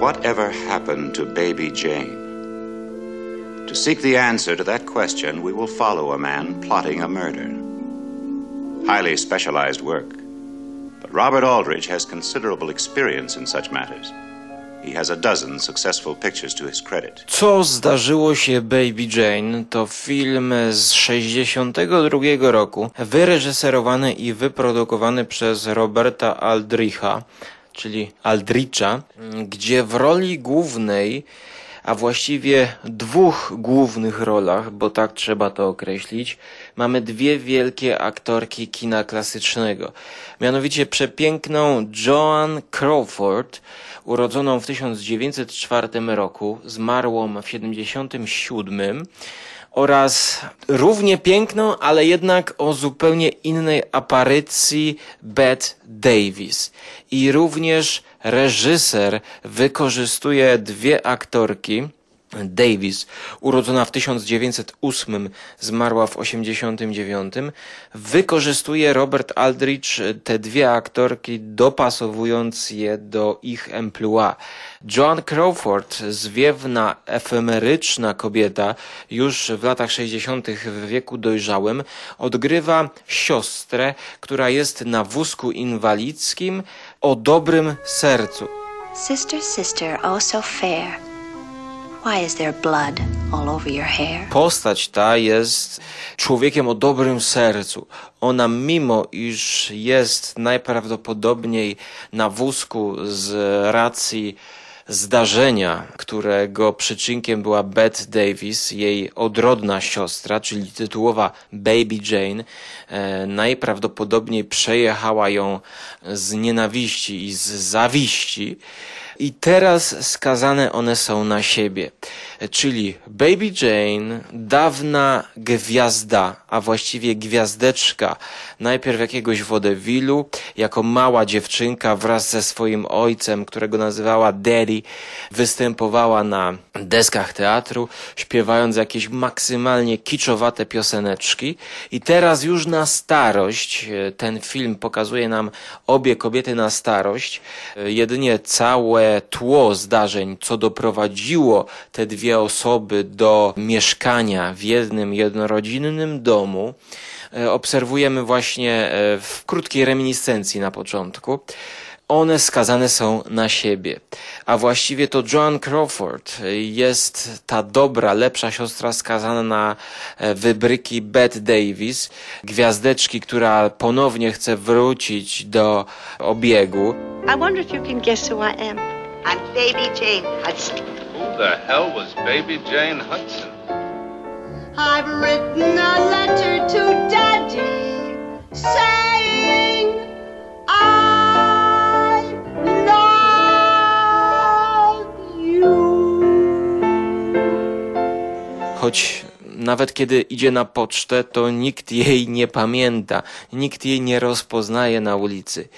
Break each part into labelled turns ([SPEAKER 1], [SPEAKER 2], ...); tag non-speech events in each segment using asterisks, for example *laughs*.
[SPEAKER 1] Whatever happened to baby Jane? To seek the answer to that question, we will follow a man plotting a murder. Highly specialized work. But Robert Aldrich has considerable experience in such matters.
[SPEAKER 2] Co zdarzyło się Baby Jane to film z 62 roku, wyreżyserowany i wyprodukowany przez Roberta Aldricha, czyli Aldricha, gdzie w roli głównej a właściwie dwóch głównych rolach, bo tak trzeba to określić, mamy dwie wielkie aktorki kina klasycznego. Mianowicie przepiękną Joan Crawford, urodzoną w 1904 roku, zmarłą w 1977 oraz równie piękną, ale jednak o zupełnie innej aparycji Bette Davis. I również reżyser wykorzystuje dwie aktorki, Davis, urodzona w 1908, zmarła w 1989, wykorzystuje Robert Aldrich te dwie aktorki, dopasowując je do ich emploi. Joan Crawford, zwiewna, efemeryczna kobieta, już w latach 60. w wieku dojrzałym, odgrywa siostrę, która jest na wózku inwalidzkim o dobrym sercu.
[SPEAKER 3] Sister, sister, oh so fair.
[SPEAKER 2] Postać ta jest człowiekiem o dobrym sercu. Ona, mimo iż jest najprawdopodobniej na wózku z racji zdarzenia, którego przyczynkiem była Bette Davis, jej odrodna siostra, czyli tytułowa Baby Jane, e, najprawdopodobniej przejechała ją z nienawiści i z zawiści. I teraz skazane one są na siebie. Czyli Baby Jane, dawna gwiazda, a właściwie gwiazdeczka, najpierw jakiegoś wodewilu, jako mała dziewczynka wraz ze swoim ojcem, którego nazywała Daddy, występowała na deskach teatru, śpiewając jakieś maksymalnie kiczowate pioseneczki. I teraz już na starość, e, ten film pokazuje nam obie kobiety na starość, e, jedynie całe tło zdarzeń, co doprowadziło te dwie osoby do mieszkania w jednym jednorodzinnym domu, e, obserwujemy właśnie w krótkiej reminiscencji na początku one skazane są na siebie. A właściwie to Joan Crawford jest ta dobra, lepsza siostra skazana na e, wybryki Bette Davis, gwiazdeczki, która ponownie chce wrócić do obiegu.
[SPEAKER 4] I wonder if you can guess who I am.
[SPEAKER 5] I'm Baby Jane Hudson.
[SPEAKER 6] Who the hell was Baby Jane Hudson?
[SPEAKER 4] I've written a letter to Daddy saying I love you.
[SPEAKER 2] choć nawet kiedy idzie na pocztę, to nikt jej nie pamięta, nikt jej nie rozpoznaje na ulicy.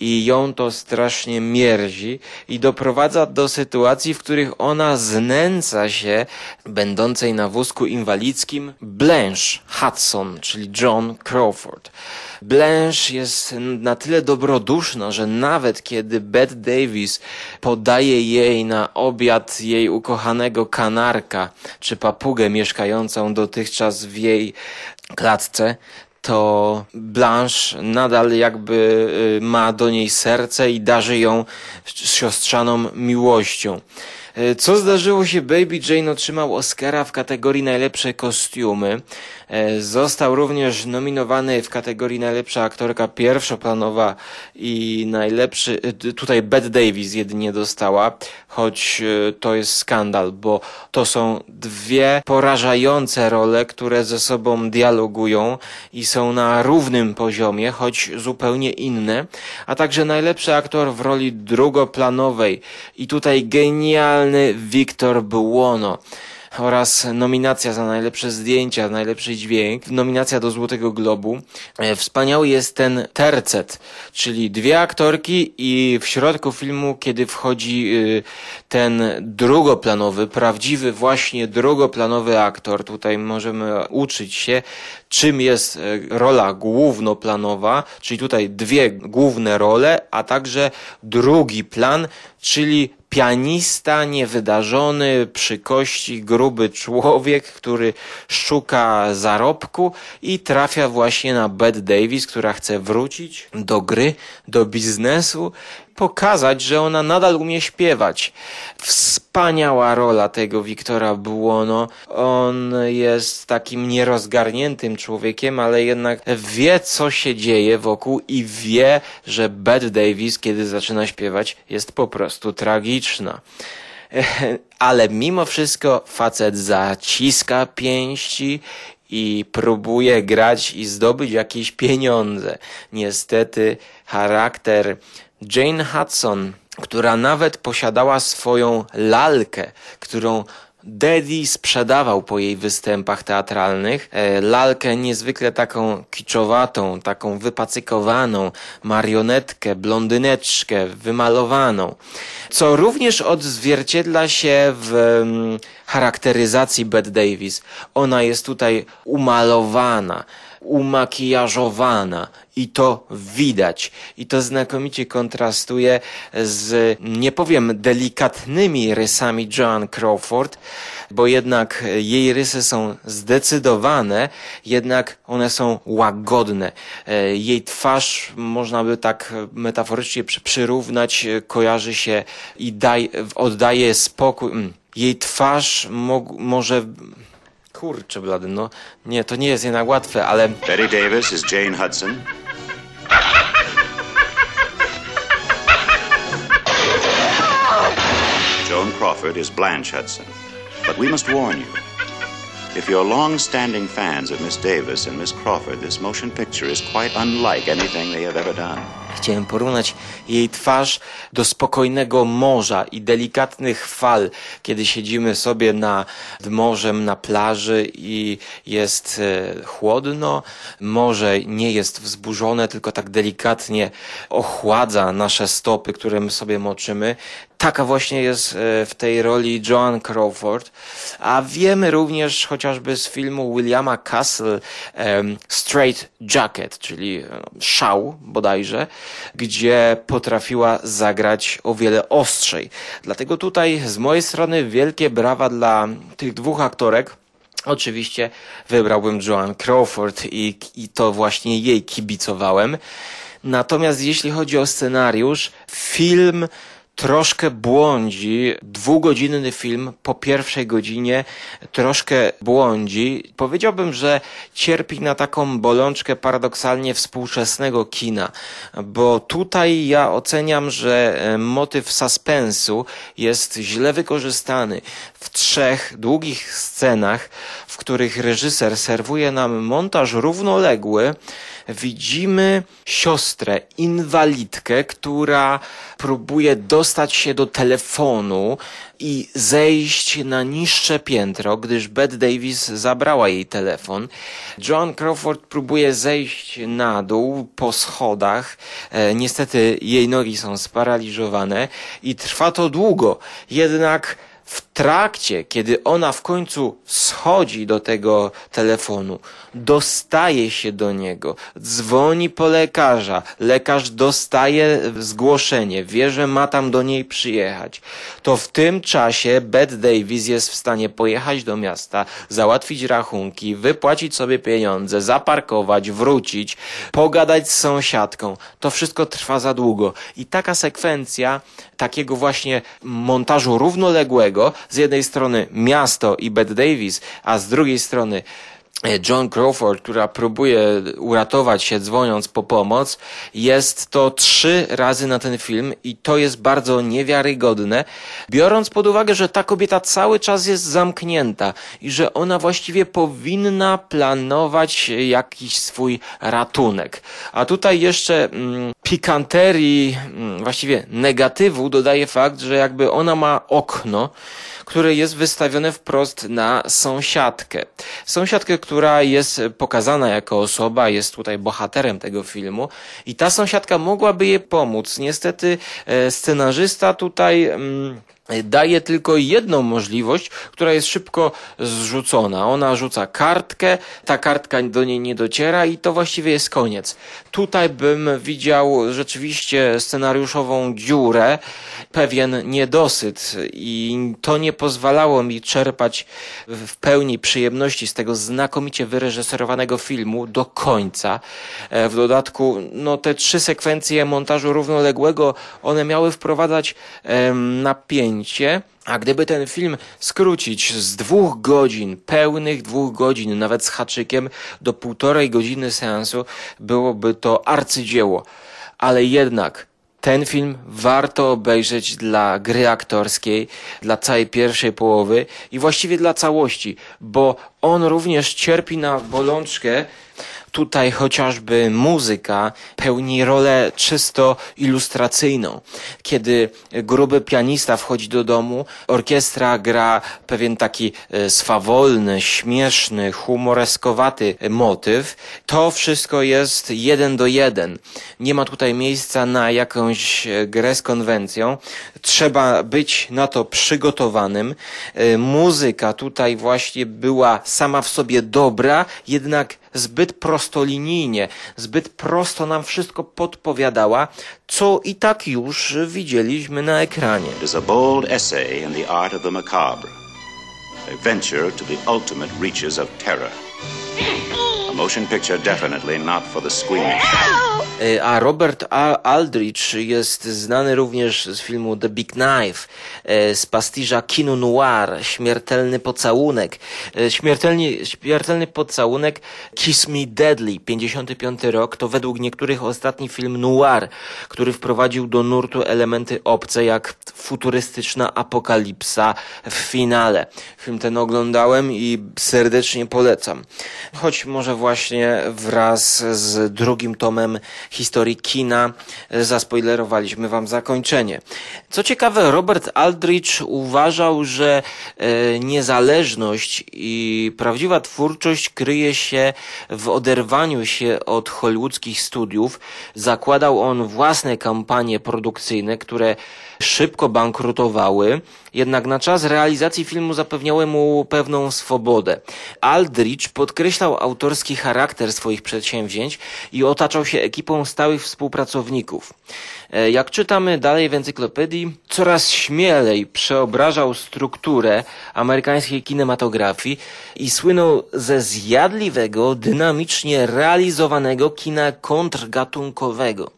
[SPEAKER 2] I ją to strasznie mierzi i doprowadza do sytuacji, w których ona znęca się będącej na wózku inwalidzkim Blanche Hudson, czyli John Crawford. Blanche jest na tyle dobroduszna, że nawet kiedy Bette Davis podaje jej na obiad jej ukochanego kanarka czy papugę mieszkającą dotychczas w jej klatce, to Blanche nadal jakby y, ma do niej serce i darzy ją siostrzaną miłością. Y, co zdarzyło się? Baby Jane otrzymał Oscara w kategorii najlepsze kostiumy. E, Został również nominowany w kategorii najlepsza aktorka pierwszoplanowa i najlepszy, e, tutaj Bette Davis jedynie dostała, choć e, to jest skandal, bo to są dwie porażające role, które ze sobą dialogują i są na równym poziomie, choć zupełnie inne, a także najlepszy aktor w roli drugoplanowej. I tutaj genialny Victor Buono oraz nominacja za najlepsze zdjęcia, najlepszy dźwięk, nominacja do Złotego Globu. E, Wspaniały jest ten tercet, czyli dwie aktorki i w środku filmu, kiedy wchodzi y, ten drugoplanowy, prawdziwy właśnie drugoplanowy aktor, tutaj możemy uczyć się, czym jest e, rola głównoplanowa, czyli tutaj dwie główne role, a także drugi plan, czyli pianista, niewydarzony, przy kości, gruby człowiek, który szuka zarobku i trafia właśnie na Bette Davis, która chce wrócić do gry, do biznesu pokazać, że ona nadal umie śpiewać. Wspaniała rola tego Wiktora Buono. On jest takim nierozgarniętym człowiekiem, ale jednak wie, co się dzieje wokół i wie, że Bette Davis, kiedy zaczyna śpiewać, jest po prostu tragiczna *laughs* ale mimo wszystko facet zaciska pięści i próbuje grać i zdobyć jakieś pieniądze. Niestety charakter Jane Hudson, która nawet posiadała swoją lalkę, którą Daddy sprzedawał po jej występach teatralnych e, lalkę niezwykle taką kiczowatą, taką wypacykowaną, marionetkę, blondyneczkę, wymalowaną, co również odzwierciedla się w mm, charakteryzacji Bette Davis. Ona jest tutaj umalowana, umakijażowana i to widać. I to znakomicie kontrastuje z, nie powiem, delikatnymi rysami Joan Crawford, bo jednak jej rysy są zdecydowane, jednak one są łagodne. Jej twarz, można by tak metaforycznie przyrównać, kojarzy się i daj, oddaje spokój. Mm. Jej twarz mo może Kurczę blady, no nie, to nie jest jednak łatwe, ale...
[SPEAKER 1] Betty Davis is Jane Hudson. Joan Crawford is Blanche Hudson. But we must warn you. If you're long-standing fans of Miss Davis and Miss Crawford, this motion picture is quite unlike anything they have ever done.
[SPEAKER 2] Chciałem porównać jej twarz do spokojnego morza i delikatnych fal, kiedy siedzimy sobie nad morzem na plaży i jest e, chłodno. Morze nie jest wzburzone, tylko tak delikatnie ochładza nasze stopy, które my sobie moczymy. Taka właśnie jest e, w tej roli Joan Crawford. A wiemy również chociażby z filmu Williama Castle um, Straight Jacket, czyli e, szał bodajże, gdzie potrafiła zagrać o wiele ostrzej. Dlatego tutaj z mojej strony wielkie brawa dla tych dwóch aktorek. Oczywiście wybrałbym Joan Crawford i, i to właśnie jej kibicowałem. Natomiast jeśli chodzi o scenariusz, film troszkę błądzi. Dwugodzinny film po pierwszej godzinie troszkę błądzi. Powiedziałbym, że cierpi na taką bolączkę paradoksalnie współczesnego kina, bo tutaj ja oceniam, że e, motyw suspensu jest źle wykorzystany w trzech długich scenach, w których reżyser serwuje nam montaż równoległy widzimy siostrę, inwalidkę, która próbuje dostać się do telefonu i zejść na niższe piętro, gdyż Bette Davis zabrała jej telefon. John Crawford próbuje zejść na dół po schodach. E, niestety jej nogi są sparaliżowane i trwa to długo. Jednak w trakcie, kiedy ona w końcu schodzi do tego telefonu, dostaje się do niego, dzwoni po lekarza, lekarz dostaje zgłoszenie, wie, że ma tam do niej przyjechać, to w tym czasie Bette Davis jest w stanie pojechać do miasta, załatwić rachunki, wypłacić sobie pieniądze, zaparkować, wrócić, pogadać z sąsiadką. To wszystko trwa za długo. I taka sekwencja takiego właśnie montażu równoległego z jednej strony miasto i Bette Davis, a z drugiej strony John Crawford, która próbuje uratować się dzwoniąc po pomoc, jest to trzy razy na ten film i to jest bardzo niewiarygodne, biorąc pod uwagę, że ta kobieta cały czas jest zamknięta i że ona właściwie powinna planować jakiś swój ratunek. A tutaj jeszcze mm, pikanterii, mm, właściwie negatywu dodaje fakt, że jakby ona ma okno, które jest wystawione wprost na sąsiadkę. Sąsiadkę, która jest pokazana jako osoba, jest tutaj bohaterem tego filmu i ta sąsiadka mogłaby jej pomóc. Niestety e, scenarzysta tutaj mm, daje tylko jedną możliwość, która jest szybko zrzucona. Ona rzuca kartkę, ta kartka do niej nie dociera i to właściwie jest koniec. Tutaj bym widział rzeczywiście scenariuszową dziurę, pewien niedosyt i to nie pozwalało mi czerpać w pełni przyjemności z tego znakomicie wyreżyserowanego filmu do końca. E, w dodatku, no te trzy sekwencje montażu równoległego, one miały wprowadzać em, napięcie, a gdyby ten film skrócić z dwóch godzin, pełnych dwóch godzin, nawet z haczykiem, do półtorej godziny seansu, byłoby to arcydzieło. Ale jednak ten film warto obejrzeć dla gry aktorskiej, dla całej pierwszej połowy i właściwie dla całości, bo on również cierpi na bolączkę. Tutaj chociażby muzyka pełni rolę czysto ilustracyjną. Kiedy gruby pianista wchodzi do domu, orkiestra gra pewien taki e, swawolny, śmieszny, humoreskowaty motyw. To wszystko jest jeden do jeden. Nie ma tutaj miejsca na jakąś e, grę z konwencją. Trzeba być na to przygotowanym. E, muzyka tutaj właśnie była sama w sobie dobra, jednak zbyt prostolinijnie, zbyt prosto nam wszystko podpowiadała, co i tak już widzieliśmy na ekranie.
[SPEAKER 1] It is a bold essay in the art of the macabre, a venture to the ultimate reaches of terror. *laughs* Motion picture definitely not for the squeamish.
[SPEAKER 2] E, A Robert Aldrich jest znany również z filmu The Big Knife, e, z pastiża Kino Noir, Śmiertelny Pocałunek. E, Śmiertelny, śmiertelny Pocałunek Kiss Me Deadly, 55 rok, to według niektórych ostatni film noir, który wprowadził do nurtu elementy obce, jak futurystyczna apokalipsa w finale. Film ten oglądałem i serdecznie polecam. Choć może właśnie wraz z drugim tomem historii kina zaspoilerowaliśmy wam zakończenie. Co ciekawe, Robert Aldrich uważał, że e, niezależność i prawdziwa twórczość kryje się w oderwaniu się od hollywoodzkich studiów. Zakładał on własne kampanie produkcyjne, które szybko bankrutowały, jednak na czas realizacji filmu zapewniały mu pewną swobodę. Aldrich podkreślał charakter swoich przedsięwzięć i otaczał się ekipą stałych współpracowników. E, Jak czytamy dalej w encyklopedii, coraz śmielej przeobrażał strukturę amerykańskiej kinematografii i słynął ze zjadliwego, dynamicznie realizowanego kina kontrgatunkowego,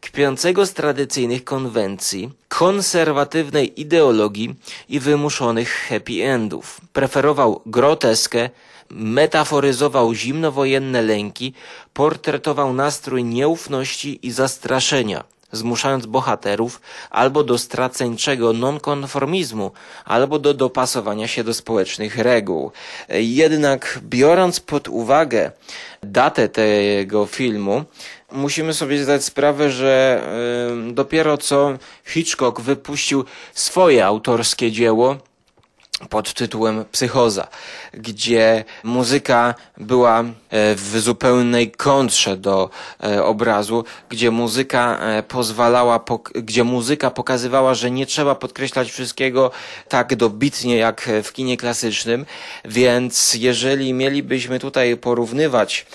[SPEAKER 2] kpiącego z tradycyjnych konwencji, konserwatywnej ideologii i wymuszonych happy endów. Preferował groteskę, metaforyzował zimnowojenne lęki, portretował nastrój nieufności i zastraszenia, zmuszając bohaterów albo do straceńczego nonkonformizmu, albo do dopasowania się do społecznych reguł. Jednak biorąc pod uwagę datę tego filmu, musimy sobie zdać sprawę, że dopiero co Hitchcock wypuścił swoje autorskie dzieło, pod tytułem Psychoza, gdzie muzyka była e, w zupełnej kontrze do e, obrazu, gdzie muzyka e, pozwalała, gdzie muzyka pokazywała, że nie trzeba podkreślać wszystkiego tak dobitnie jak w kinie klasycznym, więc jeżeli mielibyśmy tutaj porównywać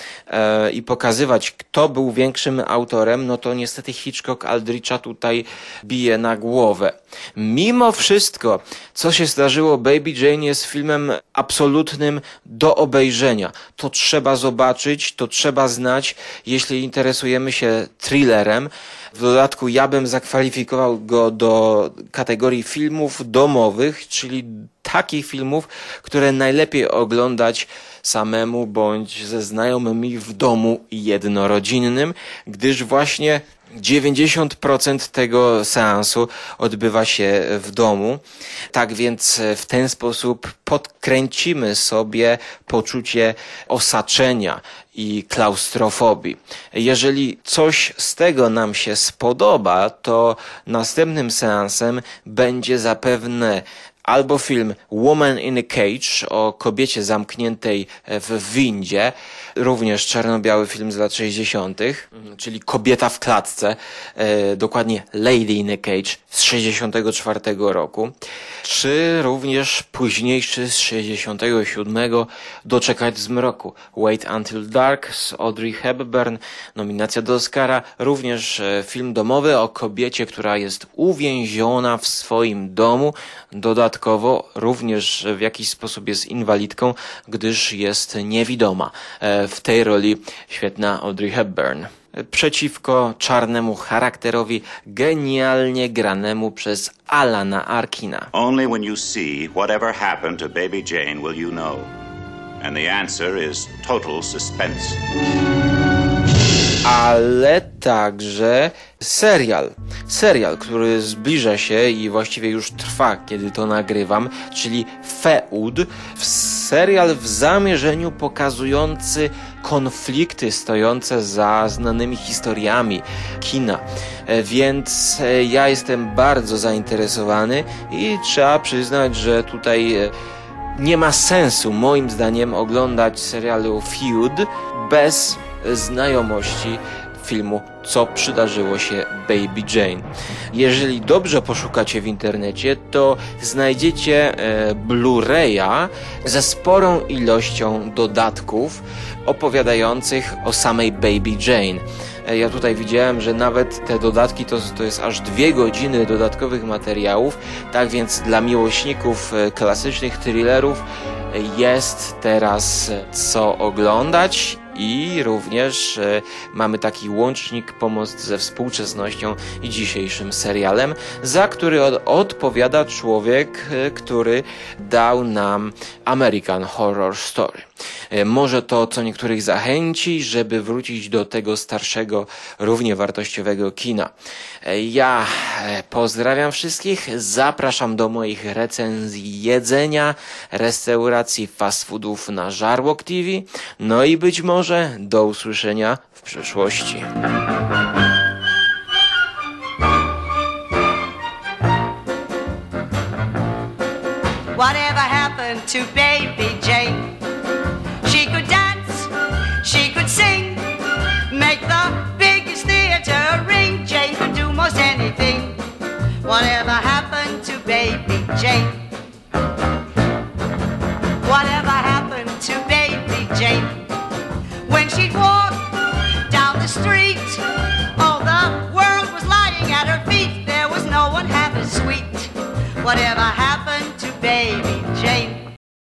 [SPEAKER 2] i pokazywać, kto był większym autorem, no to niestety Hitchcock Aldricha tutaj bije na głowę. Mimo wszystko, co się zdarzyło, Baby Jane jest filmem absolutnym do obejrzenia. To trzeba zobaczyć, to trzeba znać, jeśli interesujemy się thrillerem. W dodatku ja bym zakwalifikował go do kategorii filmów domowych, czyli takich filmów, które najlepiej oglądać samemu bądź ze znajomymi w domu jednorodzinnym, gdyż właśnie 90% tego seansu odbywa się w domu. Tak więc w ten sposób podkręcimy sobie poczucie osaczenia i klaustrofobii. Jeżeli coś z tego nam się spodoba, to następnym seansem będzie zapewne albo film Woman in a Cage o kobiecie zamkniętej w windzie, również czarno-biały film z lat 60., czyli Kobieta w klatce, e, dokładnie Lady in a Cage z 64 roku, czy również późniejszy z 67 Doczekać z mroku Wait Until Dark z Audrey Hepburn, nominacja do Oscara, również e, film domowy o kobiecie, która jest uwięziona w swoim domu, dodatkowo również w jakiś sposób jest inwalidką, gdyż jest niewidoma. W tej roli świetna Audrey Hepburn przeciwko czarnemu charakterowi genialnie granemu przez Alana Arkina.
[SPEAKER 1] Only when you see whatever happened to baby Jane will you know. And the answer is total suspense.
[SPEAKER 2] Ale także serial. Serial, który zbliża się i właściwie już trwa, kiedy to nagrywam, czyli Feud. Serial w zamierzeniu pokazujący konflikty stojące za znanymi historiami kina. E, więc e, ja jestem bardzo zainteresowany i trzeba przyznać, że tutaj e, nie ma sensu, moim zdaniem, oglądać serialu Feud bez znajomości filmu Co przydarzyło się Baby Jane. Jeżeli dobrze poszukacie w internecie, to znajdziecie e, Blu-raya ze sporą ilością dodatków opowiadających o samej Baby Jane. E, ja tutaj widziałem, że nawet te dodatki to, to jest aż dwie godziny dodatkowych materiałów, tak więc dla miłośników e, klasycznych thrillerów jest teraz co oglądać i również e, mamy taki łącznik, pomost ze współczesnością i dzisiejszym serialem, za który od, odpowiada człowiek, e, który dał nam American Horror Story. E, może to, co niektórych zachęci, żeby wrócić do tego starszego, równie wartościowego kina. E, ja e, pozdrawiam wszystkich, zapraszam do moich recenzji jedzenia, restauracji fast foodów na Żarłok TV, no i być może do usłyszenia w przyszłości.
[SPEAKER 5] Whatever happened to baby Jane? Jane? Whatever happened to baby Jane? When she'd walk down the street, all the world was lying at her feet. There was no one half as sweet. Whatever happened